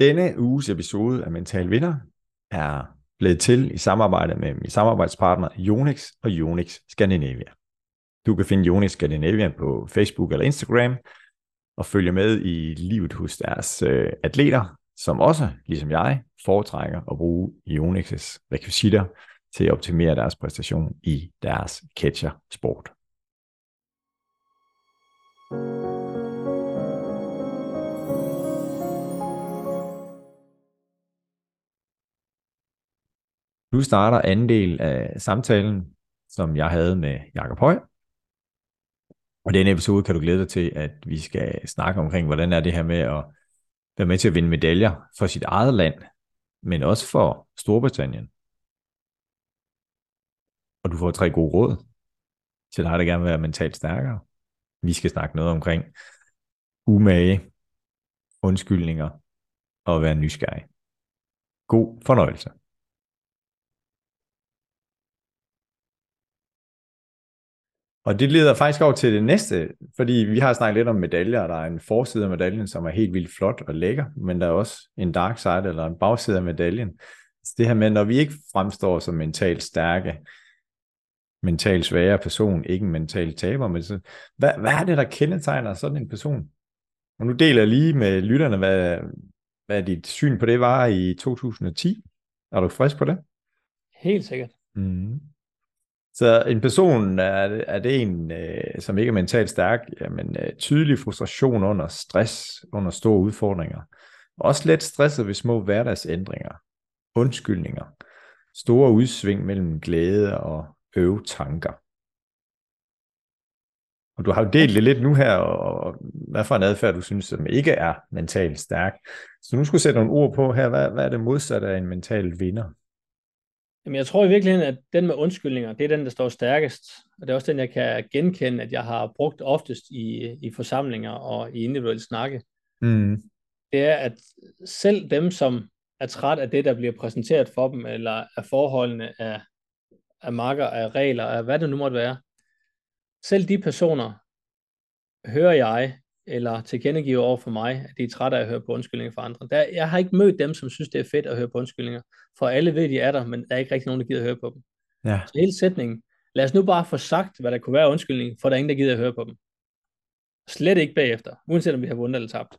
Denne uges episode af Mental Vinder er blevet til i samarbejde med min samarbejdspartner Jonix og Jonix Scandinavia. Du kan finde Jonix Scandinavia på Facebook eller Instagram og følge med i livet hos deres øh, atleter, som også, ligesom jeg, foretrækker at bruge Jonix's rekvisitter til at optimere deres præstation i deres catcher-sport. Nu starter anden del af samtalen, som jeg havde med Jakob Høj. Og i denne episode kan du glæde dig til, at vi skal snakke omkring, hvordan er det her med at være med til at vinde medaljer for sit eget land, men også for Storbritannien. Og du får tre gode råd til dig, der gerne vil være mentalt stærkere. Vi skal snakke noget omkring umage, undskyldninger og at være nysgerrig. God fornøjelse. Og det leder faktisk over til det næste, fordi vi har snakket lidt om medaljer, og der er en forside af medaljen, som er helt vildt flot og lækker, men der er også en dark side eller en bagside af medaljen. Så det her med, når vi ikke fremstår som mentalt stærke, mentalt svære person, ikke en mental taber, men så, hvad, hvad er det, der kendetegner sådan en person? Og nu deler jeg lige med lytterne, hvad, hvad dit syn på det var i 2010. Er du frisk på det? Helt sikkert. Mm. Så en person, er, er det en, øh, som ikke er mentalt stærk, men øh, tydelig frustration under stress, under store udfordringer. Også let stresset ved små hverdagsændringer, undskyldninger, store udsving mellem glæde og øve tanker. Og du har jo delt det lidt nu her, og hvad for en adfærd du synes, som ikke er mentalt stærk. Så nu skulle sætte nogle ord på her, hvad, hvad er det modsatte af en mental vinder? Jamen, jeg tror i virkeligheden, at den med undskyldninger, det er den, der står stærkest. Og det er også den, jeg kan genkende, at jeg har brugt oftest i, i forsamlinger og i individuelle snakke. Mm. Det er, at selv dem, som er træt af det, der bliver præsenteret for dem, eller af forholdene, af, af marker, af regler, af hvad det nu måtte være, selv de personer hører jeg eller tilkendegiver over for mig, at de er trætte af at høre på undskyldninger for andre. Der, jeg har ikke mødt dem, som synes, det er fedt at høre på undskyldninger, for alle ved, de er der, men der er ikke rigtig nogen, der gider at høre på dem. Ja. Så hele sætningen, lad os nu bare få sagt, hvad der kunne være undskyldning, for der er ingen, der gider at høre på dem. Slet ikke bagefter, uanset om vi har vundet eller tabt.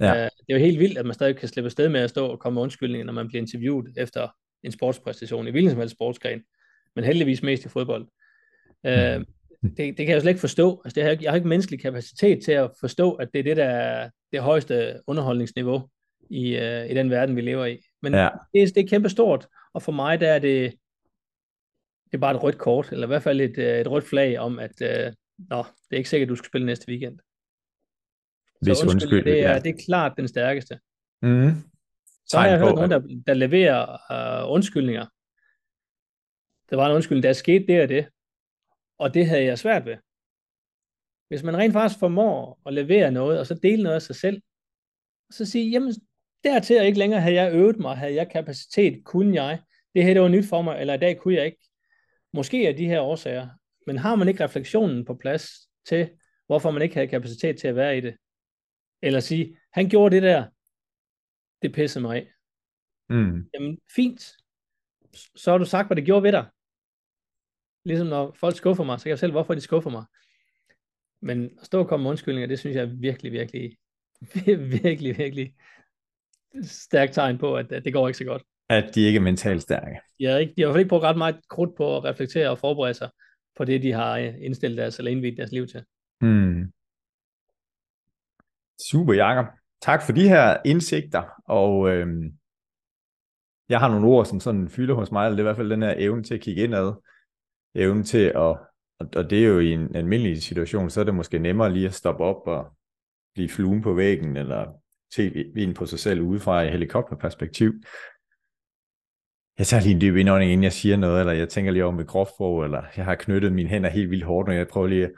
Ja. Uh, det er jo helt vildt, at man stadig kan slippe afsted med at stå og komme med undskyldninger, når man bliver interviewet efter en sportspræstation, i hvilken som helst sportsgren, men heldigvis mest i fodbold. Uh, det, det kan jeg slet ikke forstå. Altså, det har, jeg har ikke menneskelig kapacitet til at forstå, at det er det, der er det højeste underholdningsniveau i, uh, i den verden, vi lever i. Men ja. det, det er kæmpe stort, og for mig der er det, det er bare et rødt kort, eller i hvert fald et, øh, et rødt flag om, at uh, nå, det er ikke sikkert, at du skal spille næste weekend. Hvis så undskyld, undskyld det, er, ja. det er klart den stærkeste. Mm. Så har jeg hørt nogen, der, der leverer uh, undskyldninger. Der var en undskyldning, der skete det og det, og det havde jeg svært ved. Hvis man rent faktisk formår at levere noget, og så dele noget af sig selv, og så sige, jamen dertil og ikke længere havde jeg øvet mig, havde jeg kapacitet, kunne jeg, det her det var nyt for mig, eller i dag kunne jeg ikke. Måske er de her årsager, men har man ikke refleksionen på plads til, hvorfor man ikke havde kapacitet til at være i det, eller sige, han gjorde det der, det pissede mig af. Mm. Jamen fint, så har du sagt, hvad det gjorde ved dig ligesom når folk skuffer mig, så kan jeg selv, hvorfor de skuffer mig. Men at stå og komme med undskyldninger, det synes jeg er virkelig, virkelig, virkelig, virkelig stærkt tegn på, at, at det går ikke så godt. At de ikke er mentalt stærke. Ja, ikke, de har i hvert fald ikke brugt ret meget krudt på at reflektere og forberede sig på det, de har indstillet deres, eller indvidt deres liv til. Hmm. Super, Jacob. Tak for de her indsigter, og øhm, jeg har nogle ord, som sådan fylder hos mig, eller det er i hvert fald den her evne til at kigge indad, evne til at, og det er jo i en almindelig situation, så er det måske nemmere lige at stoppe op og blive fluen på væggen, eller se ind på sig selv udefra i helikopterperspektiv. Jeg tager lige en dyb indånding, inden jeg siger noget, eller jeg tænker lige over mit kropsprog, eller jeg har knyttet mine hænder helt vildt hårdt, når jeg prøver lige at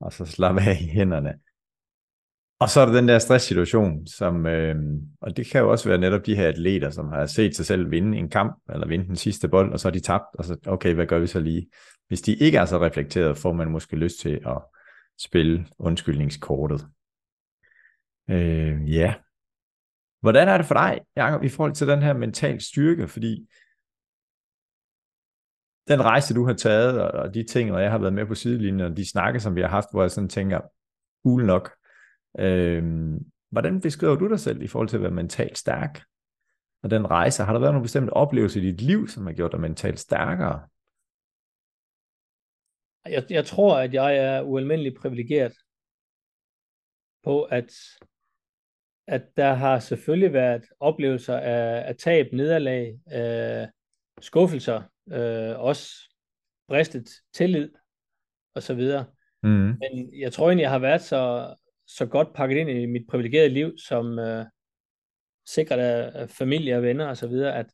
og så slappe af i hænderne. Og så er der den der stresssituation, som, øh, og det kan jo også være netop de her atleter, som har set sig selv vinde en kamp, eller vinde den sidste bold, og så har de tabt, og så, okay, hvad gør vi så lige? Hvis de ikke er så reflekteret, får man måske lyst til at spille undskyldningskortet. Øh, ja. Hvordan er det for dig, Jacob, i forhold til den her mental styrke? Fordi den rejse, du har taget, og de ting, og jeg har været med på sidelinjen, og de snakke, som vi har haft, hvor jeg sådan tænker, cool nok. Øh, hvordan beskriver du dig selv i forhold til at være mentalt stærk? Og den rejse, har der været nogle bestemte oplevelser i dit liv, som har gjort dig mentalt stærkere? Jeg, jeg tror, at jeg er ualmindeligt privilegeret på, at, at der har selvfølgelig været oplevelser af, af tab, nederlag, af skuffelser, øh, også bristet tillid og så videre. Mm. Men jeg tror egentlig, jeg har været så, så godt pakket ind i mit privilegerede liv, som øh, sikret af familie og venner og så videre, at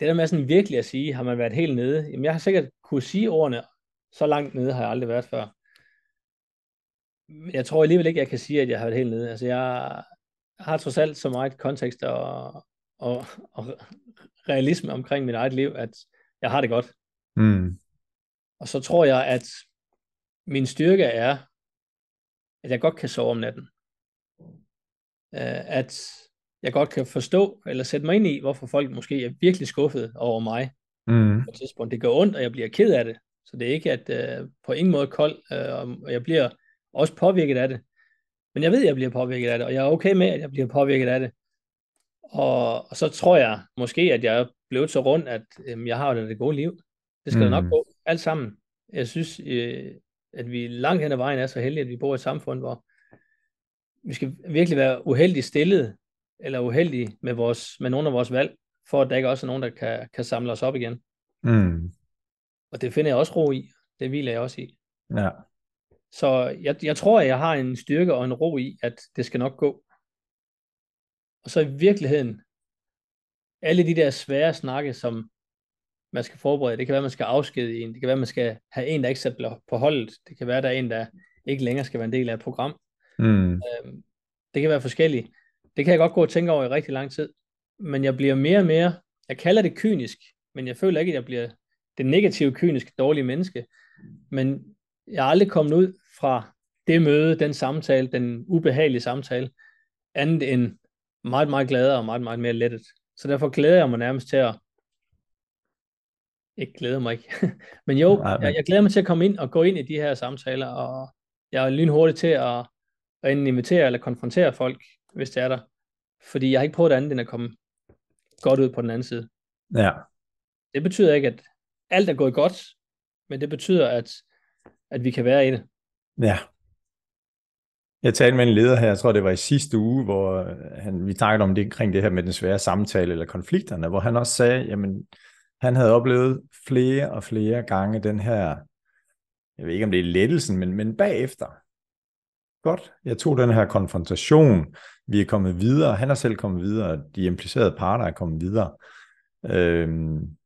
det der med sådan virkelig at sige, har man været helt nede, jamen jeg har sikkert kunne sige ordene, så langt nede har jeg aldrig været før. Jeg tror alligevel ikke, jeg kan sige, at jeg har været helt nede. Altså jeg har trods alt så meget kontekst og, og, og realisme omkring mit eget liv, at jeg har det godt. Mm. Og så tror jeg, at min styrke er, at jeg godt kan sove om natten. Uh, at jeg godt kan forstå, eller sætte mig ind i, hvorfor folk måske er virkelig skuffet over mig mm. på et tidspunkt. Det gør ondt, og jeg bliver ked af det. Så det er ikke at uh, på ingen måde kold, uh, og jeg bliver også påvirket af det. Men jeg ved, at jeg bliver påvirket af det, og jeg er okay med, at jeg bliver påvirket af det. Og, og så tror jeg måske, at jeg er blevet så rundt, at øh, jeg har jo det gode liv. Det skal mm. nok gå alt sammen. Jeg synes, øh, at vi langt hen ad vejen er så heldige, at vi bor i et samfund, hvor vi skal virkelig være uheldigt stillet, eller uheldige med, vores, med nogle af vores valg, for at der ikke også er nogen, der kan, kan samle os op igen. Mm. Og det finder jeg også ro i. Det hviler jeg også i. Ja. Så jeg, jeg tror, at jeg har en styrke og en ro i, at det skal nok gå. Og så i virkeligheden, alle de der svære snakke, som man skal forberede, det kan være, man skal afskede en, det kan være, man skal have en, der ikke sætter på holdet, det kan være, der er en, der ikke længere skal være en del af et program. Mm. Øhm, det kan være forskelligt. Det kan jeg godt gå og tænke over i rigtig lang tid. Men jeg bliver mere og mere, jeg kalder det kynisk, men jeg føler ikke, at jeg bliver det negative, kyniske, dårlige menneske. Men jeg er aldrig kommet ud fra det møde, den samtale, den ubehagelige samtale, andet end meget, meget gladere og meget, meget mere lettet. Så derfor glæder jeg mig nærmest til at ikke glæder mig ikke. men jo, Nej, men... Jeg, jeg glæder mig til at komme ind og gå ind i de her samtaler, og jeg er lynhurtig til at, at invitere eller konfrontere folk, hvis det er der. Fordi jeg har ikke prøvet andet end at komme godt ud på den anden side. Ja. Det betyder ikke, at alt er gået godt, men det betyder, at, at vi kan være i det. Ja. Jeg talte med en leder her, jeg tror det var i sidste uge, hvor øh, han, vi talte om det omkring det her med den svære samtale eller konflikterne, hvor han også sagde, jamen han havde oplevet flere og flere gange den her, jeg ved ikke om det er lettelsen, men, men bagefter. Godt, jeg tog den her konfrontation, vi er kommet videre, han er selv kommet videre, de implicerede parter er kommet videre. Øhm,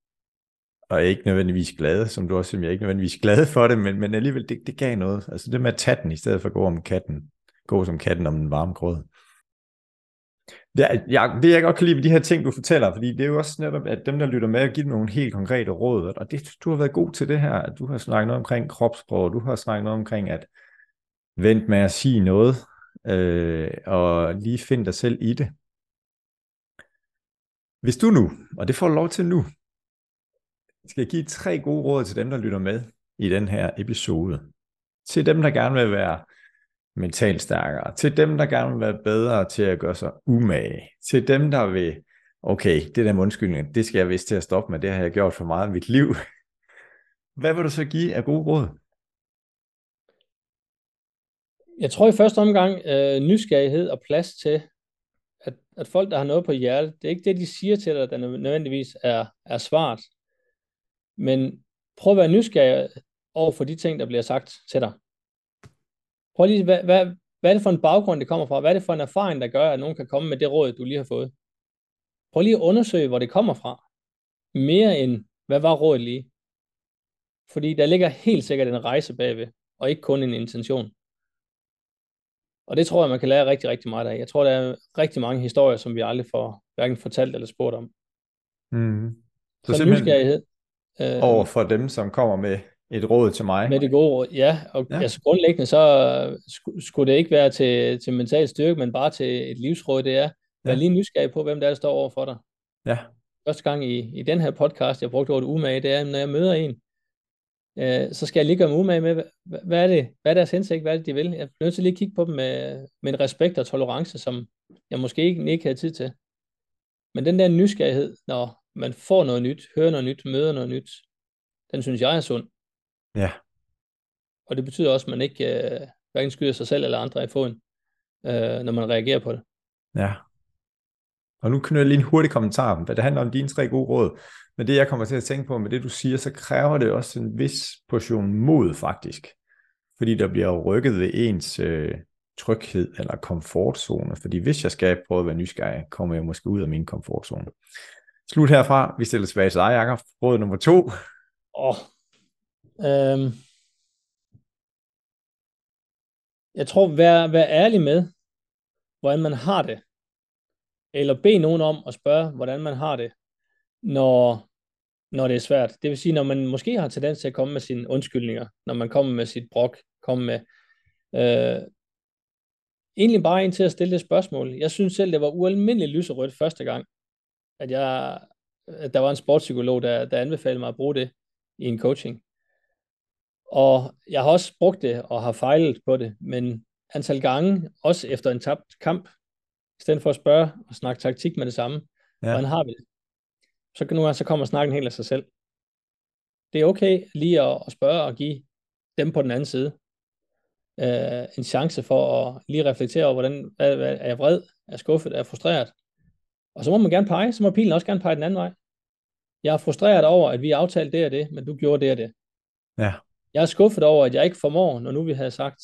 og er ikke nødvendigvis glade, som du også siger, jeg er ikke nødvendigvis glad for det, men, men alligevel, det, det gav noget. Altså det med at tage den, i stedet for at gå om katten, gå som katten om den varme grød. Det, er, jeg, det jeg godt kan lide ved de her ting, du fortæller, fordi det er jo også netop, at dem, der lytter med, giver nogle helt konkrete råd, og det, du har været god til det her, at du har snakket noget omkring kropssprog, du har snakket noget omkring at vente med at sige noget, øh, og lige finde dig selv i det. Hvis du nu, og det får du lov til nu, skal jeg give tre gode råd til dem, der lytter med i den her episode. Til dem, der gerne vil være mentalt stærkere, til dem, der gerne vil være bedre til at gøre sig umage, til dem, der vil, okay, det der med undskyldning, det skal jeg vist til at stoppe med, det har jeg gjort for meget i mit liv. Hvad vil du så give af gode råd? Jeg tror i første omgang øh, nysgerrighed og plads til, at, at folk, der har noget på hjertet, det er ikke det, de siger til dig, der nødvendigvis er, er svaret. Men prøv at være nysgerrig over for de ting, der bliver sagt til dig. Prøv lige, hvad, hvad, hvad er det for en baggrund, det kommer fra? Hvad er det for en erfaring, der gør, at nogen kan komme med det råd, du lige har fået? Prøv lige at undersøge, hvor det kommer fra. Mere end, hvad var rådet lige? Fordi der ligger helt sikkert en rejse bagved, og ikke kun en intention. Og det tror jeg, man kan lære rigtig, rigtig meget af. Jeg tror, der er rigtig mange historier, som vi aldrig får hverken fortalt eller spurgt om. Mm. Så, så nysgerrighed. Øh, over for dem, som kommer med et råd til mig. Med det gode råd, ja. Og ja. altså grundlæggende, så skulle det ikke være til, til mental styrke, men bare til et livsråd, det er, vær ja. lige nysgerrig på, hvem der, er, der står over for dig. Ja. Første gang i, i den her podcast, jeg brugte ordet umage, det er, når jeg møder en, øh, så skal jeg lige gøre mig umage med, hvad, hvad er det, hvad er deres hensigt, hvad er det, de vil. Jeg bliver nødt til lige at kigge på dem med, med en respekt og tolerance, som jeg måske ikke, ikke havde tid til. Men den der nysgerrighed, når man får noget nyt, hører noget nyt, møder noget nyt, den synes jeg er sund. Ja. Og det betyder også, at man ikke øh, hverken skyder sig selv eller andre i foden, øh, når man reagerer på det. Ja. Og nu knytter jeg lige en hurtig kommentar, hvad det handler om dine tre gode råd. Men det, jeg kommer til at tænke på med det, du siger, så kræver det også en vis portion mod, faktisk. Fordi der bliver rykket ved ens øh, tryghed eller komfortzone. Fordi hvis jeg skal prøve at være nysgerrig, kommer jeg måske ud af min komfortzone. Slut herfra. Vi stiller tilbage til dig, Jacob. Råd nummer to. Åh, oh, øhm, jeg tror, vær, vær ærlig med, hvordan man har det. Eller bed nogen om at spørge, hvordan man har det, når, når det er svært. Det vil sige, når man måske har tendens til at komme med sine undskyldninger, når man kommer med sit brok, kommer med... Øh, egentlig bare ind til at stille det spørgsmål. Jeg synes selv, det var ualmindeligt lyserødt første gang, at jeg, at der var en sportspsykolog, der, der anbefalede mig at bruge det i en coaching. Og jeg har også brugt det og har fejlet på det, men antal gange, også efter en tabt kamp, i stedet for at spørge og snakke taktik med det samme, ja. hvordan har vi det? Så kan nu så kommer snakken helt af sig selv. Det er okay lige at, at spørge og give dem på den anden side øh, en chance for at lige reflektere over, hvordan er, er jeg vred, er jeg skuffet, er jeg frustreret? Og så må man gerne pege, så må pilen også gerne pege den anden vej. Jeg er frustreret over, at vi aftalte det og det, men du gjorde det og det. Ja. Jeg er skuffet over, at jeg ikke formår, når nu vi havde sagt,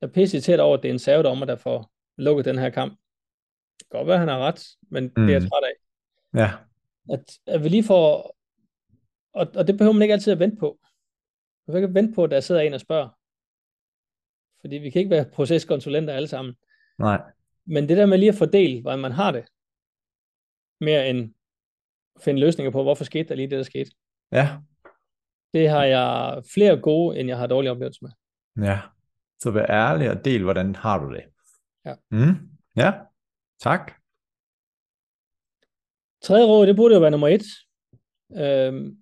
jeg er pisse tæt over, at det er en servedommer, der får lukket den her kamp. Det kan godt være, at han har ret, men mm. det er jeg mm. træt af. Ja. At, at vi lige får, og, og det behøver man ikke altid at vente på. Man kan ikke vente på, at der sidder en og spørger. Fordi vi kan ikke være proceskonsulenter alle sammen. Nej. Men det der med lige at fordele, hvordan man har det, mere end finde løsninger på, hvorfor skete der lige det, der skete. Ja. Det har jeg flere gode, end jeg har dårlige oplevelser med. Ja. Så vær ærlig og del, hvordan har du det. Ja. Mm. Ja, tak. Tredje råd, det burde jo være nummer et. Øhm,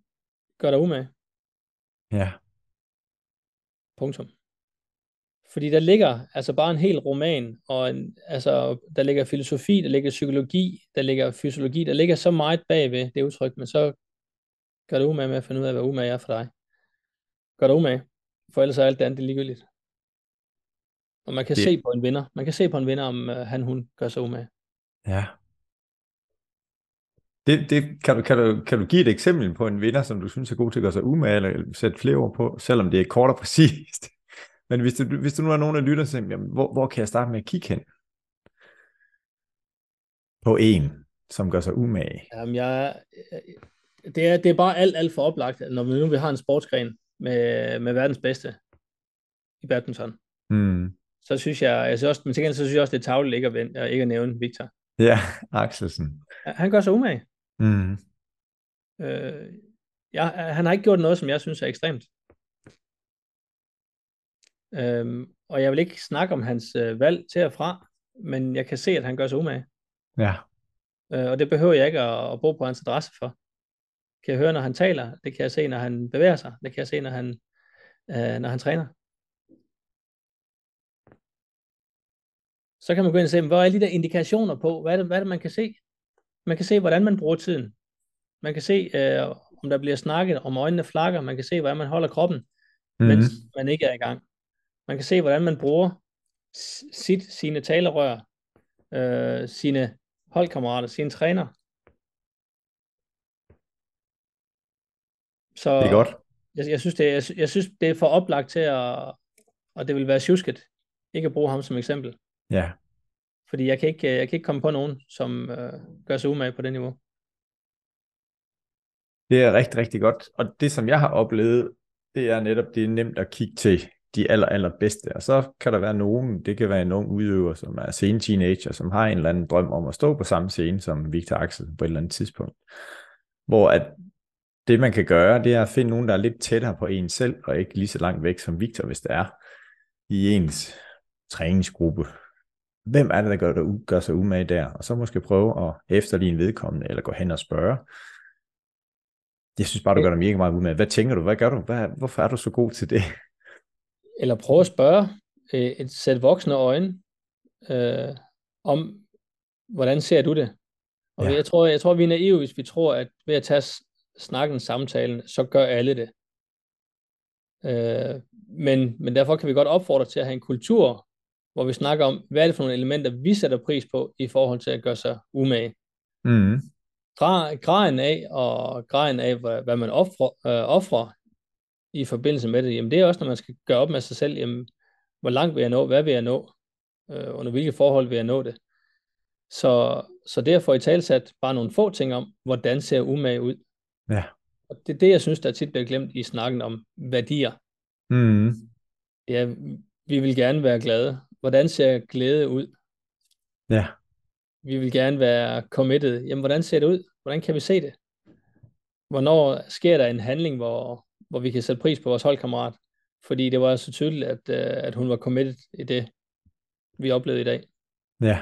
gør dig umage. Ja. Punktum. Fordi der ligger altså bare en hel roman, og en, altså, der ligger filosofi, der ligger psykologi, der ligger fysiologi, der ligger så meget bagved det udtryk, men så gør det umage med at finde ud af, hvad umage er for dig. Gør det umage, for ellers er alt det andet ligegyldigt. Og man kan det... se på en vinder. Man kan se på en vinder, om uh, han hun gør sig umage. Ja. Det, det, kan, du, kan, du, kan du give et eksempel på en vinder, som du synes er god til at gøre sig umage, eller sætte flere ord på, selvom det er kort og præcist? Men hvis du, hvis du nu er nogen, der lytter til, jamen, hvor, hvor kan jeg starte med at kigge hen? På en, som gør sig umage. Jamen, jeg, det, er, det er bare alt, alt for oplagt, når vi nu vi har en sportsgren med, med verdens bedste i badminton. Mm. Så synes jeg, jeg synes også, men til gengæld, så synes jeg også, det er tavligt ikke at, ikke at nævne Victor. Ja, Axelsen. Han gør sig umage. Mm. Øh, ja, han har ikke gjort noget, som jeg synes er ekstremt. Øhm, og jeg vil ikke snakke om hans øh, valg til og fra, men jeg kan se, at han gør sig umage. Ja. Øh, og det behøver jeg ikke at, at bruge på hans adresse for. Kan jeg høre, når han taler. Det kan jeg se, når han bevæger sig. Det kan jeg se, når han, øh, når han træner. Så kan man gå ind og se, hvor er de der indikationer på? Hvad er det, hvad er det man kan se? Man kan se, hvordan man bruger tiden. Man kan se, øh, om der bliver snakket, om øjnene flakker. Man kan se, hvordan man holder kroppen, mm-hmm. mens man ikke er i gang. Man kan se, hvordan man bruger sit, sine talerør, øh, sine holdkammerater, sine træner. Så det er godt. Jeg, jeg, synes, det, jeg, jeg synes, det er for oplagt til at, og det vil være tjusket, ikke at bruge ham som eksempel. Ja. Fordi jeg kan ikke, jeg kan ikke komme på nogen, som øh, gør sig umage på det niveau. Det er rigtig, rigtig godt. Og det, som jeg har oplevet, det er netop, det er nemt at kigge til de aller, aller bedste. Og så kan der være nogen, det kan være en ung udøver, som er sen teenager, som har en eller anden drøm om at stå på samme scene som Victor Axel på et eller andet tidspunkt. Hvor at det man kan gøre, det er at finde nogen, der er lidt tættere på en selv, og ikke lige så langt væk som Victor, hvis det er, i ens træningsgruppe. Hvem er det, der gør, der gør sig umage der? Og så måske prøve at efterligne vedkommende, eller gå hen og spørge. Jeg synes bare, du gør dig mega meget umage. Hvad tænker du? Hvad gør du? Hvad, hvorfor er du så god til det? Eller prøve at spørge øh, et sæt voksne øjne øh, om, hvordan ser du det? Og ja. jeg, tror, jeg tror, vi er naive, hvis vi tror, at ved at tage snakken, samtalen, så gør alle det. Øh, men, men derfor kan vi godt opfordre til at have en kultur, hvor vi snakker om, hvad er det for nogle elementer, vi sætter pris på i forhold til at gøre sig umage. Mm. Graden af, og graden af, hvad, hvad man offrer, øh, offrer i forbindelse med det, jamen det er også, når man skal gøre op med sig selv, jamen, hvor langt vil jeg nå, hvad vil jeg nå, øh, under hvilke forhold vil jeg nå det. Så, så derfor i talsat bare nogle få ting om, hvordan ser umage ud. Ja. Og det er det, jeg synes, der tit bliver glemt i snakken om værdier. Mm. Ja, vi vil gerne være glade. Hvordan ser glæde ud? Ja. Vi vil gerne være committed. Jamen, hvordan ser det ud? Hvordan kan vi se det? Hvornår sker der en handling, hvor, hvor vi kan sætte pris på vores holdkammerat? Fordi det var så tydeligt, at, øh, at hun var committed i det, vi oplevede i dag. Ja.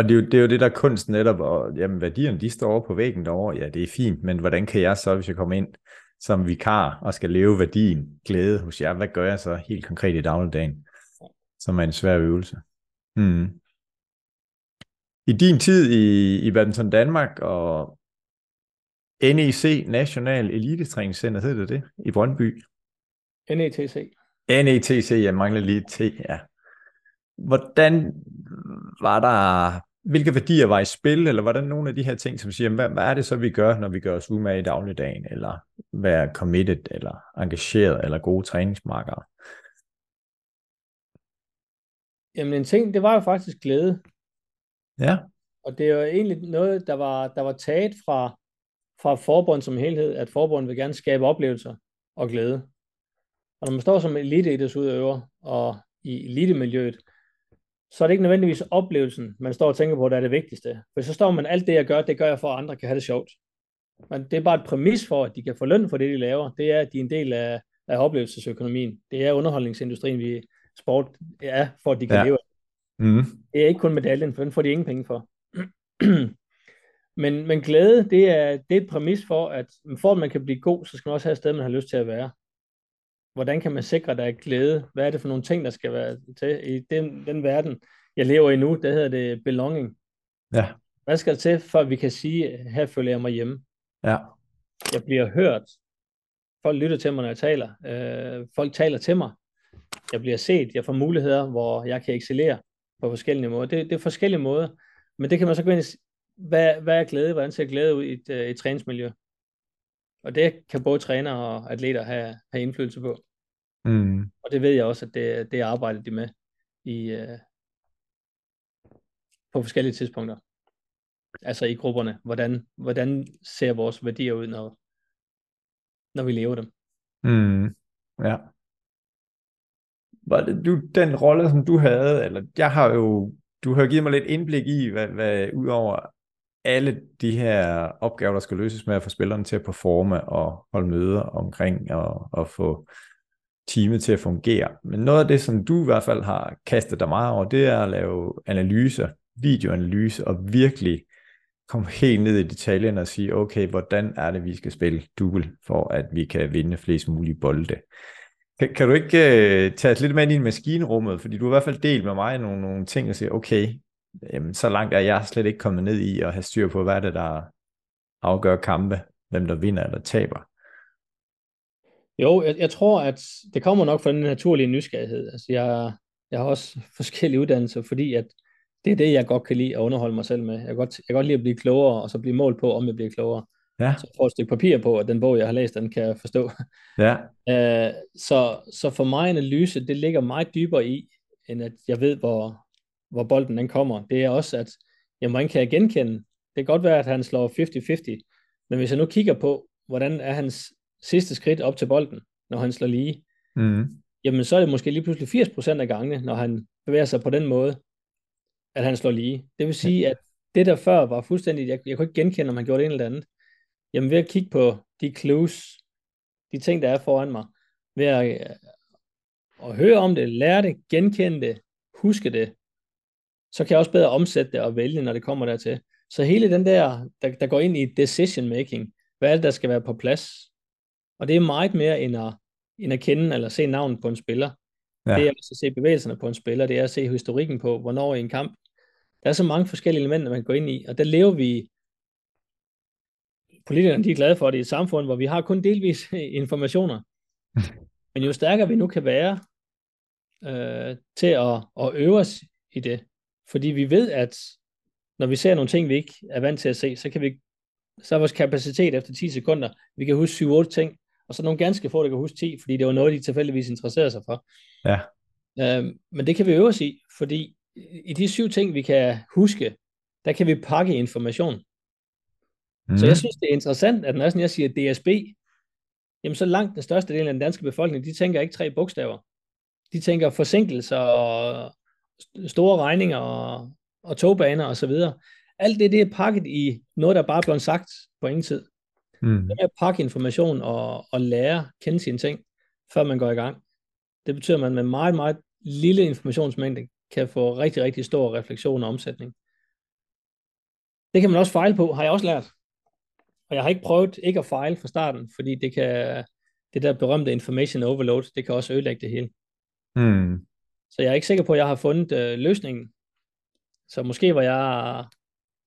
Og det er, jo, det er jo det, der er kunsten netop, og jamen, værdierne, de står over på væggen derovre, ja, det er fint, men hvordan kan jeg så, hvis jeg kommer ind som vikar og skal leve værdien, glæde hos jer, hvad gør jeg så helt konkret i dagligdagen, som er en svær øvelse? Hmm. I din tid i, i Badminton Danmark og NEC, National Elite-træningscenter, hedder det det, i Brøndby? NETC. NETC, jeg mangler lige T, ja. Hvordan var der, hvilke værdier var i spil, eller hvordan nogle af de her ting, som siger, hvad, hvad er det så, vi gør, når vi gør os umage i dagligdagen, eller være committed, eller engageret, eller gode træningsmarkere? Jamen en ting, det var jo faktisk glæde. Ja. Og det er jo egentlig noget, der var, der var taget fra, fra forbund som helhed, at forbundet vil gerne skabe oplevelser og glæde. Og når man står som eliteidrætsudøver og i elitemiljøet, så er det ikke nødvendigvis oplevelsen, man står og tænker på, der er det vigtigste. For så står man, alt det jeg gør, det gør jeg for, at andre kan have det sjovt. Men det er bare et præmis for, at de kan få løn for det, de laver. Det er, at de er en del af, af oplevelsesøkonomien. Det er underholdningsindustrien, vi sport er, for at de kan ja. leve mm. Det er ikke kun medaljen, for den får de ingen penge for. men, men glæde, det er, det er et præmis for, at for at man kan blive god, så skal man også have et sted, man har lyst til at være hvordan kan man sikre, at der er glæde? Hvad er det for nogle ting, der skal være til i den, den verden, jeg lever i nu? Det hedder det belonging. Ja. Hvad skal der til, for at vi kan sige, her føler jeg mig hjemme? Ja. Jeg bliver hørt. Folk lytter til mig, når jeg taler. Øh, folk taler til mig. Jeg bliver set. Jeg får muligheder, hvor jeg kan excellere på forskellige måder. Det, det er forskellige måder. Men det kan man så gå ind i, hvad, hvad er glæde? Hvordan ser glæde ud i et, et træningsmiljø? Og det kan både træner og atleter have, have indflydelse på. Mm. Og det ved jeg også, at det, det arbejder de med i, uh, på forskellige tidspunkter. Altså i grupperne. Hvordan, hvordan ser vores værdier ud, når, når vi lever dem? Mm. Ja. Var det du, den rolle, som du havde, eller jeg har jo, du har givet mig lidt indblik i, hvad, hvad udover alle de her opgaver, der skal løses med at få spillerne til at performe og holde møder omkring og, og få teamet til at fungere. Men noget af det, som du i hvert fald har kastet dig meget over, det er at lave analyser, videoanalyse og virkelig komme helt ned i detaljen og sige, okay, hvordan er det, vi skal spille double, for at vi kan vinde flest mulige bolde. Kan, kan du ikke uh, tage os lidt med ind i maskinrummet, fordi du har i hvert fald delt med mig nogle, nogle ting og sige, okay, jamen, så langt er jeg slet ikke kommet ned i at have styr på, hvad er det, der afgør kampe, hvem der vinder eller taber. Jo, jeg, jeg tror, at det kommer nok fra den naturlige nysgerrighed. Altså, jeg, jeg har også forskellige uddannelser, fordi at det er det, jeg godt kan lide at underholde mig selv med. Jeg kan godt, jeg kan godt lide at blive klogere, og så blive målt på, om jeg bliver klogere. Ja. Så får et stykke papir på, at den bog, jeg har læst, den kan jeg forstå. Ja. Uh, så, så for mig analyse, det ligger meget dybere i, end at jeg ved, hvor, hvor bolden den kommer. Det er også, at jamen, hvordan kan jeg genkende? Det kan godt være, at han slår 50-50, men hvis jeg nu kigger på, hvordan er hans sidste skridt op til bolden, når han slår lige, mm. jamen så er det måske lige pludselig 80% af gangene, når han bevæger sig på den måde, at han slår lige. Det vil sige, at det der før var fuldstændig, jeg, jeg kunne ikke genkende, om han gjorde det ene eller andet. Jamen ved at kigge på de clues, de ting, der er foran mig, ved at, at høre om det, lære det, genkende det, huske det, så kan jeg også bedre omsætte det og vælge, når det kommer dertil. Så hele den der, der, der går ind i decision making, hvad er det, der skal være på plads? Og det er meget mere end at, end at kende eller se navnet på en spiller. Ja. Det er også at se bevægelserne på en spiller, det er at se historikken på, hvornår i en kamp. Der er så mange forskellige elementer, man kan gå ind i, og der lever vi, politikerne de er glade for det i et samfund, hvor vi har kun delvis informationer. Men jo stærkere vi nu kan være øh, til at, at øve os i det, fordi vi ved, at når vi ser nogle ting, vi ikke er vant til at se, så kan vi så er vores kapacitet efter 10 sekunder, vi kan huske 7-8 ting, og så nogle ganske få, der kan huske 10, fordi det var noget, de tilfældigvis interesserer sig for. Ja. Øhm, men det kan vi øve os i, fordi i de syv ting, vi kan huske, der kan vi pakke information. Mm. Så jeg synes, det er interessant, at når jeg siger DSB, jamen så langt den største del af den danske befolkning, de tænker ikke tre bogstaver. De tænker forsinkelser og store regninger og, og togbaner og så videre. Alt det, det er pakket i noget, der bare er blevet sagt på ingen tid. Mm. Det er at pakke information og, og lære, kende sine ting, før man går i gang. Det betyder, at man med meget, meget lille informationsmængde kan få rigtig, rigtig stor refleksion og omsætning. Det kan man også fejle på, har jeg også lært. Og jeg har ikke prøvet ikke at fejle fra starten, fordi det kan, det der berømte information overload, det kan også ødelægge det hele. Mm. Så jeg er ikke sikker på, at jeg har fundet øh, løsningen. Så måske var jeg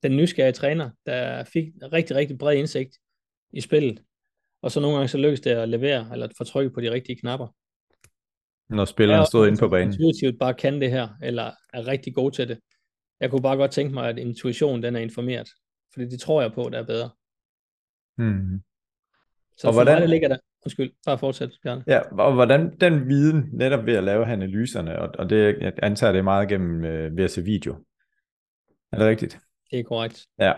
den nysgerrige træner, der fik rigtig, rigtig bred indsigt i spillet. Og så nogle gange så lykkedes det at levere, eller at få trykket på de rigtige knapper. Når spilleren stod inde på banen. Intuitivt bare kan det her, eller er rigtig god til det. Jeg kunne bare godt tænke mig, at intuition den er informeret. Fordi det tror jeg på, der er bedre. Mm. Så og hvordan... mig, der ligger der, Undskyld, bare fortsæt, Bjørn. Ja, og hvordan den viden, netop ved at lave analyserne, og, og det, jeg antager det er meget gennem øh, ved at se video. Er det rigtigt? Det er korrekt. Ja.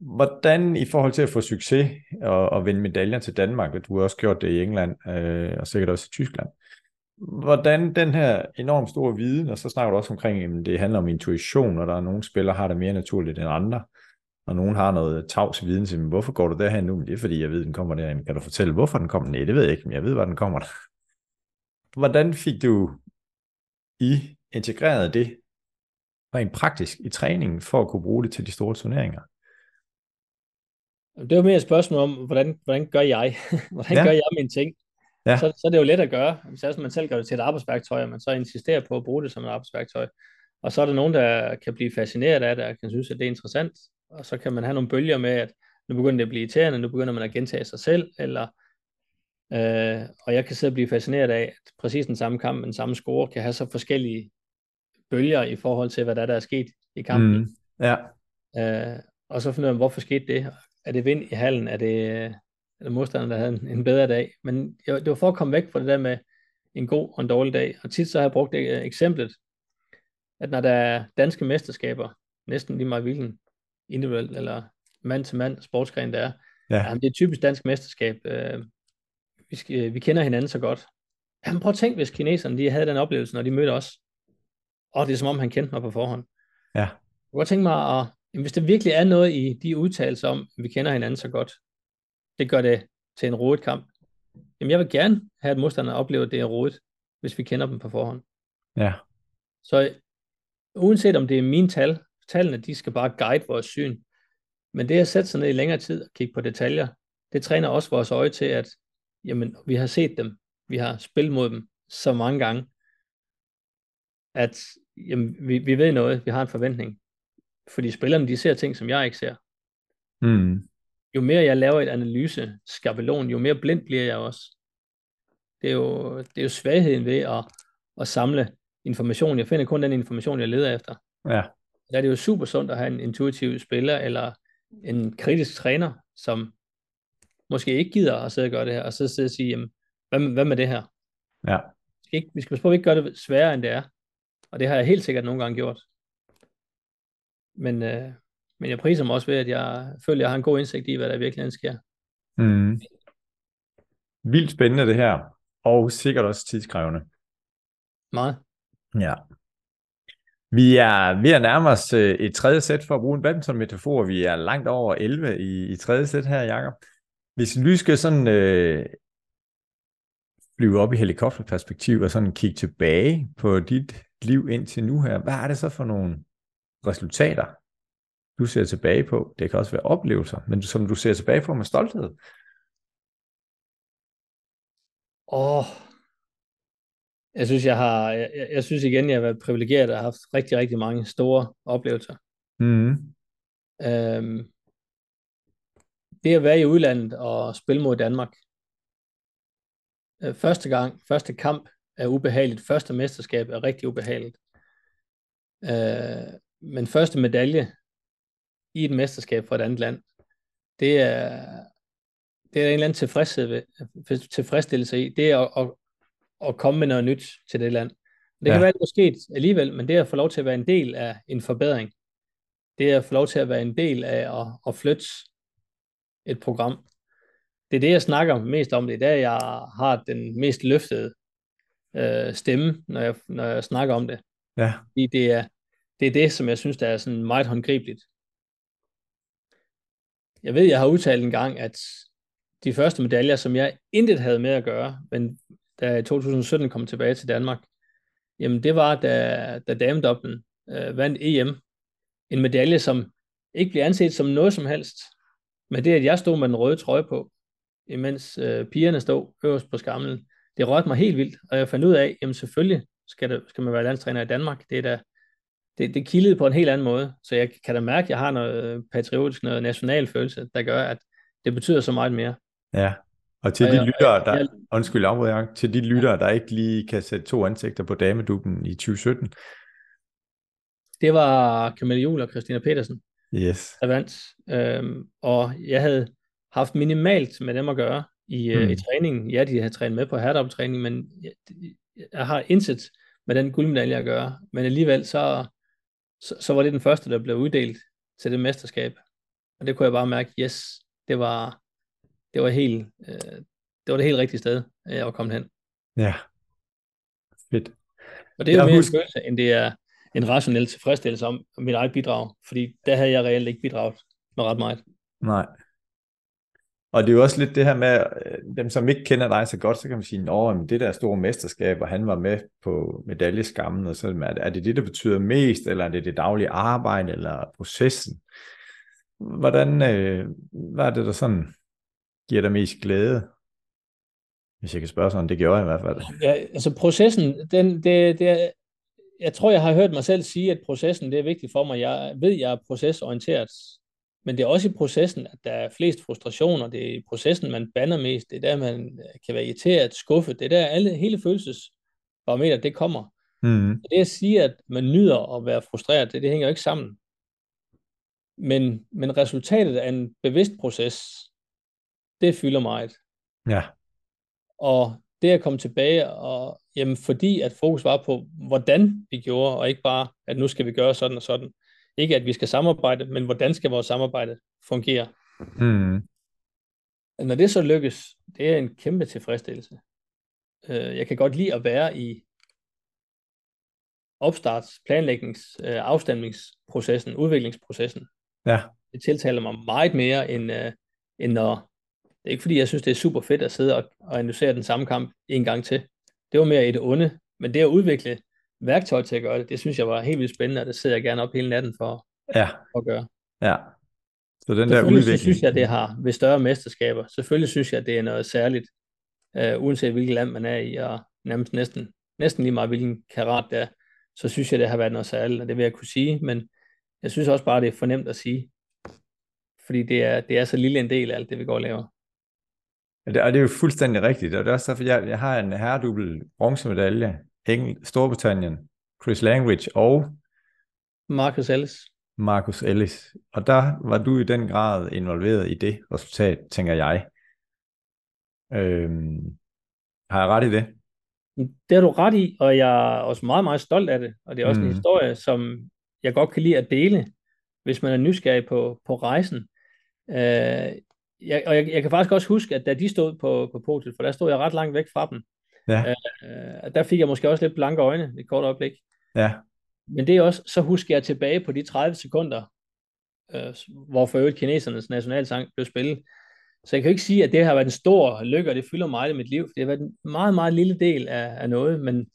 Hvordan i forhold til at få succes og, og vinde medaljer til Danmark, og du har også gjort det i England, øh, og sikkert også i Tyskland, hvordan den her enormt store viden, og så snakker du også omkring, at det handler om intuition, og der er nogle spillere, har det mere naturligt end andre, og nogen har noget tavs viden til, hvorfor går du derhen nu? Men det er fordi, jeg ved, den kommer derhen. Kan du fortælle, hvorfor den kommer? Nej, det ved jeg ikke, men jeg ved, hvor den kommer. Hvordan fik du I integreret det rent praktisk i træningen, for at kunne bruge det til de store turneringer? Det var mere et spørgsmål om, hvordan, hvordan gør jeg? hvordan ja. gør jeg mine ting? Ja. Så, så er det jo let at gøre. Hvis man selv gør det til et arbejdsværktøj, og man så insisterer på at bruge det som et arbejdsværktøj. Og så er der nogen, der kan blive fascineret af det, og kan synes, at det er interessant og så kan man have nogle bølger med, at nu begynder det at blive irriterende, nu begynder man at gentage sig selv, eller øh, og jeg kan sidde og blive fascineret af, at præcis den samme kamp, den samme score, kan have så forskellige bølger i forhold til, hvad der, der er sket i kampen. Mm, ja. Øh, og så finde ud af, hvorfor skete det? Er det vind i hallen? Er det, er det modstanderen, der havde en, en bedre dag? Men det var for at komme væk fra det der med en god og en dårlig dag. Og tit så har jeg brugt det, øh, eksemplet, at når der er danske mesterskaber, næsten lige meget hvilken individuelt eller mand-til-mand sportsgren, der er. Ja. Jamen, det er typisk dansk mesterskab. Øh, vi, skal, vi kender hinanden så godt. Jamen, prøv at tænke, hvis kineserne de havde den oplevelse, når de mødte os. Og det er som om, han kendte mig på forhånd. Ja. Jeg kunne godt tænke mig, at jamen, hvis der virkelig er noget i de udtalelser om, at vi kender hinanden så godt, det gør det til en rodet kamp. Jamen, jeg vil gerne have, at modstanderne oplever, at det er rodet, hvis vi kender dem på forhånd. Ja. Så uanset om det er mine tal, Tallene, de skal bare guide vores syn. Men det at sætte sig ned i længere tid og kigge på detaljer, det træner også vores øje til, at jamen, vi har set dem, vi har spillet mod dem så mange gange, at jamen, vi, vi ved noget, vi har en forventning. Fordi spillerne, de ser ting, som jeg ikke ser. Mm. Jo mere jeg laver et analyse skabelon, jo mere blind bliver jeg også. Det er jo, det er jo svagheden ved at, at samle information. Jeg finder kun den information, jeg leder efter. Ja der er det jo super sundt at have en intuitiv spiller, eller en kritisk træner, som måske ikke gider at sidde og gøre det her, og så sidde og sige, jamen, hvad, hvad med det her? Ja. Vi skal, ikke, vi skal på, at ikke gør det sværere, end det er. Og det har jeg helt sikkert nogle gange gjort. Men, øh, men jeg priser mig også ved, at jeg føler, at jeg har en god indsigt i, hvad der virkelig sker. Mm. Vildt spændende det her. og sikkert også tidskrævende. Meget. Ja. Vi er ved at nærme os øh, et tredje sæt for at bruge en badminton-metafor. Vi er langt over 11 i, i tredje sæt her, Jakob. Hvis vi skal sådan øh, flyve op i helikopterperspektiv og sådan kigge tilbage på dit liv indtil nu her, hvad er det så for nogle resultater, du ser tilbage på? Det kan også være oplevelser, men som du ser tilbage på med stolthed. Åh, oh, jeg synes, jeg har, jeg, jeg synes igen, jeg har været privilegeret og har haft rigtig, rigtig mange store oplevelser. Mm. Øhm, det at være i udlandet og spille mod Danmark. Øh, første gang, første kamp er ubehageligt. Første mesterskab er rigtig ubehageligt. Øh, men første medalje i et mesterskab for et andet land, det er, det er en eller anden tilfredshed ved, tilfredsstillelse i. Det er at, at, at komme med noget nyt til det land. Det ja. kan være, at det er sket alligevel, men det er at få lov til at være en del af en forbedring. Det er at få lov til at være en del af at, at flytte et program. Det er det, jeg snakker mest om. Det er der, jeg har den mest løftede øh, stemme, når jeg, når jeg snakker om det. Ja. Fordi det er, det er det, som jeg synes, der er sådan meget håndgribeligt. Jeg ved, jeg har udtalt en gang, at de første medaljer, som jeg intet havde med at gøre, men da jeg i 2017 kom tilbage til Danmark, jamen det var, da, da damedoblen øh, vandt EM. En medalje, som ikke blev anset som noget som helst. Men det, at jeg stod med den røde trøje på, imens øh, pigerne stod øverst på skamlen, det rørte mig helt vildt, og jeg fandt ud af, jamen selvfølgelig skal, det, skal man være landstræner i Danmark. Det er da, det, det kildede på en helt anden måde, så jeg kan da mærke, at jeg har noget patriotisk, noget national følelse, der gør, at det betyder så meget mere. Ja, og til og de jeg, lyttere, der, jeg, undskyld afbryder til de lyttere, der ikke lige kan sætte to ansigter på dameduben i 2017. Det var Camille Jul og Christina Petersen, yes. der vandt. Øhm, og jeg havde haft minimalt med dem at gøre i, mm. i træningen. Ja, de havde trænet med på herdeoptræning, men jeg, jeg har indsat med den guldmedalje at gøre. Men alligevel så, så, så var det den første, der blev uddelt til det mesterskab. Og det kunne jeg bare mærke, yes, det var, det var helt, øh, det var det helt rigtige sted, jeg var kommet hen. Ja, fedt. Og det er jo mere husk... en følelse, end det er en rationel tilfredsstillelse om mit eget bidrag, fordi der havde jeg reelt ikke bidraget med ret meget. Nej. Og det er jo også lidt det her med, øh, dem som ikke kender dig så godt, så kan man sige, at det der store mesterskab, og han var med på medaljeskammen, og så er det det, der betyder mest, eller er det det daglige arbejde, eller processen? Hvordan, øh, hvad er det, der sådan giver dig mest glæde? Hvis jeg kan spørge sådan, det gjorde jeg i hvert fald. Ja, altså processen, den, det, det er, jeg tror, jeg har hørt mig selv sige, at processen det er vigtigt for mig. Jeg ved, jeg er procesorienteret. Men det er også i processen, at der er flest frustrationer. Det er i processen, man banner mest. Det er der, man kan være irriteret, skuffet. Det er der, alle, hele følelsesbarometer, det kommer. Mm. Det at sige, at man nyder at være frustreret, det, det hænger jo ikke sammen. Men, men resultatet af en bevidst proces, det fylder meget. Ja. Og det at komme tilbage, og jamen fordi at fokus var på, hvordan vi gjorde, og ikke bare, at nu skal vi gøre sådan og sådan. Ikke at vi skal samarbejde, men hvordan skal vores samarbejde fungere. Mm. Når det så lykkes, det er en kæmpe tilfredsstillelse. Øh, jeg kan godt lide at være i opstarts, planlægnings, øh, afstemningsprocessen, udviklingsprocessen. Ja. Det tiltaler mig meget mere, end, øh, end når det er ikke fordi, jeg synes, det er super fedt at sidde og, og analysere den samme kamp en gang til. Det var mere et onde, men det at udvikle værktøj til at gøre det, det synes jeg var helt vildt spændende, og det sidder jeg gerne op hele natten for, ja. for at gøre. Ja. Så den der udvikling. Synes jeg, det har ved større mesterskaber. Selvfølgelig synes jeg, det er noget særligt, uh, uanset hvilket land man er i, og nærmest næsten, næsten lige meget hvilken karat det er, så synes jeg, det har været noget særligt, og det vil jeg kunne sige, men jeg synes også bare, det er fornemt at sige, fordi det er, det er så lille en del af alt det, vi går og laver. Og det, og det er jo fuldstændig rigtigt, og det er også derfor, jeg, jeg har en herredubbel bronzemedalje, Engel, Storbritannien, Chris Langridge og Marcus Ellis. Marcus Ellis. Og der var du i den grad involveret i det resultat, tænker jeg. Øhm, har jeg ret i det? Det har du ret i, og jeg er også meget, meget stolt af det. Og det er også mm. en historie, som jeg godt kan lide at dele, hvis man er nysgerrig på, på rejsen. Øh, jeg, og jeg, jeg kan faktisk også huske, at da de stod på, på podiet, for der stod jeg ret langt væk fra dem, Ja. Øh, der fik jeg måske også lidt blanke øjne et kort øjeblik. Ja. Men det er også, så husker jeg tilbage på de 30 sekunder, øh, hvor for øvrigt kinesernes nationalsang blev spillet. Så jeg kan jo ikke sige, at det har været en stor lykke, og det fylder meget i mit liv. Det har været en meget, meget lille del af, af noget, men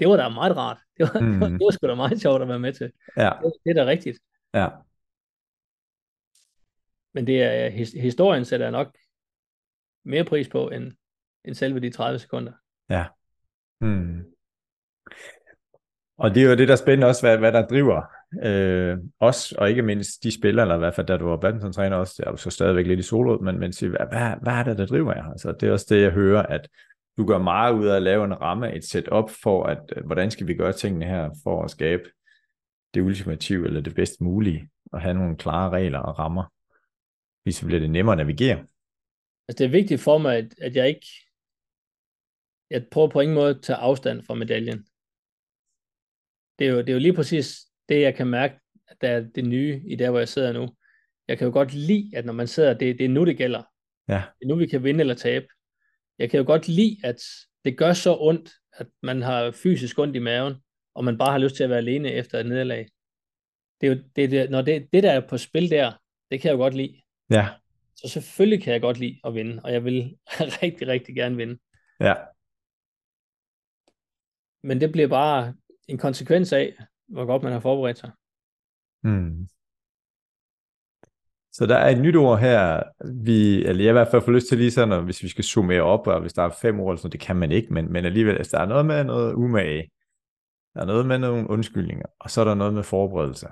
det var da meget rart. Det var, mm. det var sgu da meget sjovt at være med til. Ja. Det, det er da rigtigt. Ja. Men det er, his, historien sætter jeg nok mere pris på, end, end selve de 30 sekunder. Ja. Mm. Og det er jo det, der er spændende også, hvad, hvad der driver øh, os, og ikke mindst de spillere, eller i hvert fald da du var badmintontræner også, jeg er jo så stadigvæk lidt i solo, men, men sig, hvad, hvad, hvad er det, der driver jer? Altså, det er også det, jeg hører, at du gør meget ud af at lave en ramme, et setup for, at øh, hvordan skal vi gøre tingene her, for at skabe det ultimative, eller det bedst mulige, og have nogle klare regler og rammer, hvis så bliver det nemmere at navigere. Altså, det er vigtigt for mig, at, at jeg ikke, jeg prøver på ingen måde at tage afstand fra medaljen. Det er jo, det er jo lige præcis det, jeg kan mærke, at der er det nye i der, hvor jeg sidder nu. Jeg kan jo godt lide, at når man sidder, det, det er nu, det gælder. Ja. Det er nu, vi kan vinde eller tabe. Jeg kan jo godt lide, at det gør så ondt, at man har fysisk ondt i maven, og man bare har lyst til at være alene efter et nederlag. Det er jo, det, det, når det, det, der er på spil der, det kan jeg jo godt lide. Ja. Så selvfølgelig kan jeg godt lide at vinde, og jeg vil rigtig, rigtig gerne vinde. Ja. Men det bliver bare en konsekvens af, hvor godt man har forberedt sig. Mm. Så der er et nyt ord her, vi, eller jeg i hvert fald får lyst til lige sådan, og hvis vi skal summere op, og hvis der er fem ord, så det kan man ikke, men, men alligevel, altså, der er noget med noget umage, der er noget med nogle undskyldninger, og så er der noget med forberedelse.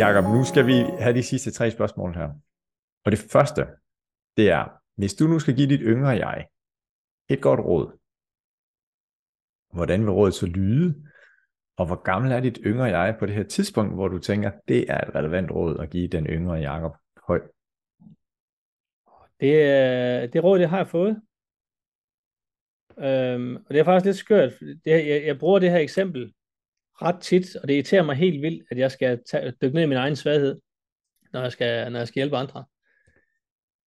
Jakob, nu skal vi have de sidste tre spørgsmål her. Og det første, det er, hvis du nu skal give dit yngre jeg et godt råd, hvordan vil rådet så lyde? Og hvor gammel er dit yngre jeg på det her tidspunkt, hvor du tænker, det er et relevant råd at give den yngre Jakob Høj? Det, øh, det råd, det har jeg fået. Øhm, og det er faktisk lidt skørt. Det, jeg, jeg bruger det her eksempel ret tit, og det irriterer mig helt vildt, at jeg skal tage, dykke ned i min egen svaghed, når jeg skal, når jeg skal hjælpe andre.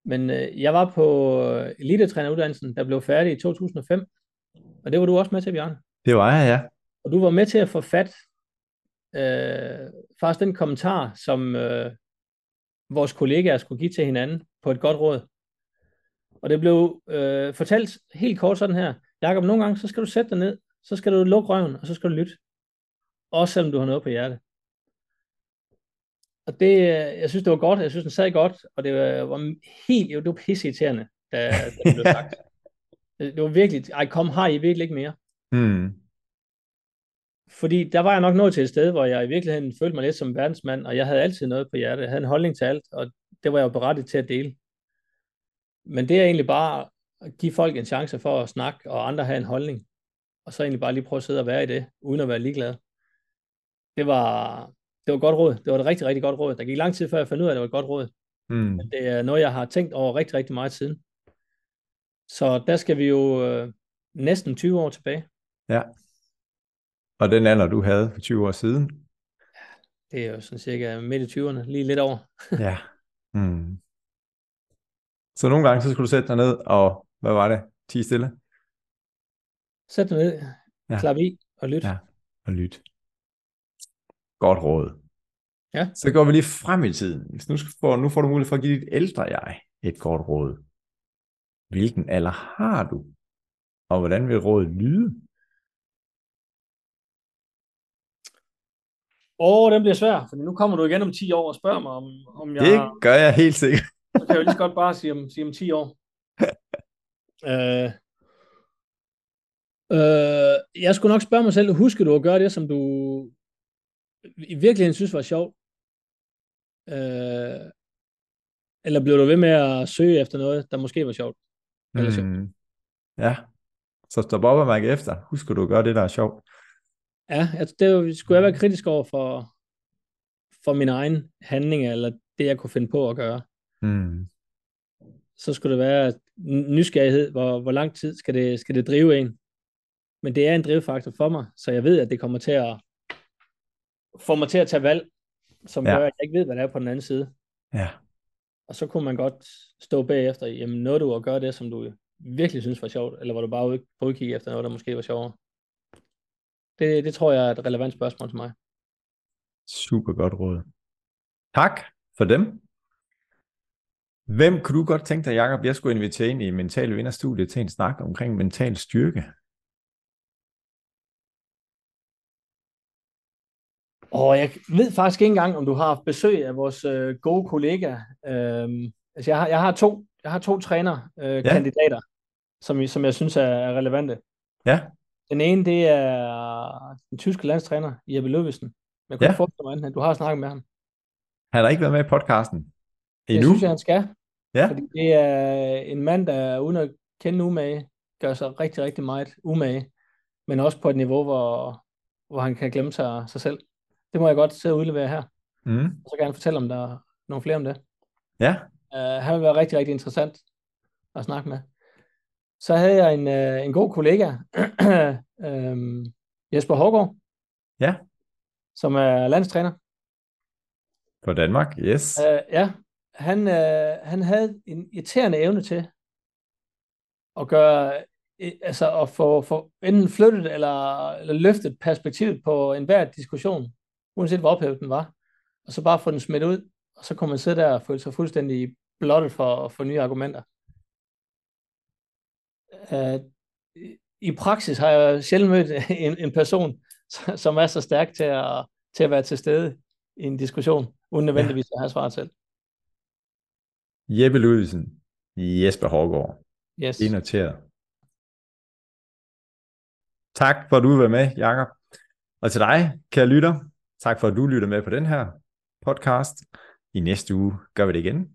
Men øh, jeg var på elitetræneruddannelsen, der blev færdig i 2005, og det var du også med til, Bjørn. Det var jeg, ja. Og du var med til at få fat øh, faktisk den kommentar, som øh, vores kollegaer skulle give til hinanden på et godt råd. Og det blev øh, fortalt helt kort sådan her. Jakob, nogle gange, så skal du sætte dig ned, så skal du lukke røven, og så skal du lytte. Også selvom du har noget på hjertet. Og det, jeg synes, det var godt. Jeg synes, den sad godt, og det var, var helt, det var pisseirriterende, da, da det blev sagt. det var virkelig, ej kom, har I virkelig ikke mere? Mm. Fordi der var jeg nok nået til et sted, hvor jeg i virkeligheden følte mig lidt som verdensmand, og jeg havde altid noget på hjertet. Jeg havde en holdning til alt, og det var jeg jo berettet til at dele. Men det er egentlig bare at give folk en chance for at snakke, og andre have en holdning. Og så egentlig bare lige prøve at sidde og være i det, uden at være ligeglad. Det var, det var et godt råd. Det var et rigtig, rigtig godt råd. Der gik lang tid, før jeg fandt ud af, at det var et godt råd. Mm. Men det er noget, jeg har tænkt over rigtig, rigtig meget siden. Så der skal vi jo øh, næsten 20 år tilbage. Ja. Og den alder, du havde for 20 år siden? Det er jo sådan cirka midt i 20'erne, lige lidt over. ja. Mm. Så nogle gange, så skulle du sætte dig ned, og hvad var det? 10 stille? Sæt dig ned, ja. klap i og lyt. Ja, og lyt. Godt råd. Ja. Så går vi lige frem i tiden. Hvis nu, skal få, nu får du mulighed for at give dit ældre jeg et godt råd. Hvilken alder har du? Og hvordan vil rådet lyde? Åh, oh, den bliver svær, for nu kommer du igen om 10 år og spørger mig, om, om jeg... Det gør jeg helt sikkert. så kan jeg jo lige så godt bare sige om, sige om 10 år. uh, uh, jeg skulle nok spørge mig selv, husker du at gøre det, som du i virkeligheden synes var sjovt? Øh, eller blev du ved med at søge efter noget, der måske var sjovt? Eller sjovt? Mm. Ja, så stop op og mærke efter. Husk du at gøre det, der er sjovt. Ja, altså, det skulle jeg være kritisk over for, for min egen handling, eller det, jeg kunne finde på at gøre. Mm. Så skulle det være nysgerrighed, hvor, hvor lang tid skal det, skal det drive en. Men det er en drivfaktor for mig, så jeg ved, at det kommer til at får mig til at tage valg, som ja. gør, at jeg ikke ved, hvad der er på den anden side. Ja. Og så kunne man godt stå bagefter, jamen når du at gøre det, som du virkelig synes var sjovt, eller var du bare ude på udkig efter noget, der måske var sjovere? Det, det tror jeg er et relevant spørgsmål til mig. Super godt råd. Tak for dem. Hvem kunne du godt tænke dig, Jacob, jeg skulle invitere ind i Mental Vinderstudiet til en snak omkring mental styrke? Og jeg ved faktisk ikke engang, om du har haft besøg af vores øh, gode kollega. Øhm, altså jeg, har, jeg har to, jeg har to trænerkandidater, øh, ja. som, som jeg synes er, relevante. Ja. Den ene, det er den tyske landstræner, Jeppe Løvesen. Jeg kunne ja. forestille mig, at du har snakket med ham. Han har ikke været med i podcasten endnu. Jeg synes, han skal. Ja. Fordi det er en mand, der uden at kende umage, gør sig rigtig, rigtig meget umage, men også på et niveau, hvor, hvor han kan glemme sig, sig selv. Det må jeg godt sidde og udlevere her. Mm. Og så han fortælle, om der er nogle flere om det. Ja. Uh, han vil være rigtig, rigtig interessant at snakke med. Så havde jeg en, uh, en god kollega, um, Jesper Hågaard. Ja. Som er landstræner. For Danmark, yes. Uh, ja, han, uh, han havde en irriterende evne til at gøre, altså at få, få enten flyttet eller, eller løftet perspektivet på enhver diskussion, uanset hvor ophævet den var, og så bare få den smidt ud, og så kunne man sidde der og føle sig fuldstændig blottet for, for nye argumenter. Uh, I praksis har jeg sjældent mødt en, en person, som er så stærk til at, til at være til stede i en diskussion, uden nødvendigvis at have svaret selv. Jeppe Ludvigsen, Jesper Hårgaard. Yes. Det er noteret. Tak for at du være med, Jakob. Og til dig, kære lytter, tak for at du lytter med på den her podcast. I næste uge gør vi det igen.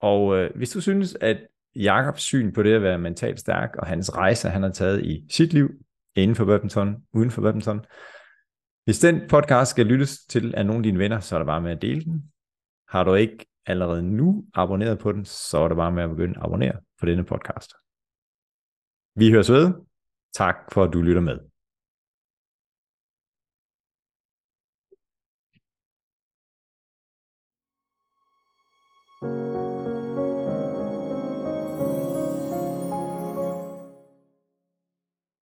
Og øh, hvis du synes, at Jakobs syn på det at være mentalt stærk, og hans rejse, han har taget i sit liv, inden for badminton, uden for badminton, hvis den podcast skal lyttes til af nogle af dine venner, så er det bare med at dele den. Har du ikke allerede nu abonneret på den, så er det bare med at begynde at abonnere på denne podcast. Vi høres ved. Tak for at du lytter med.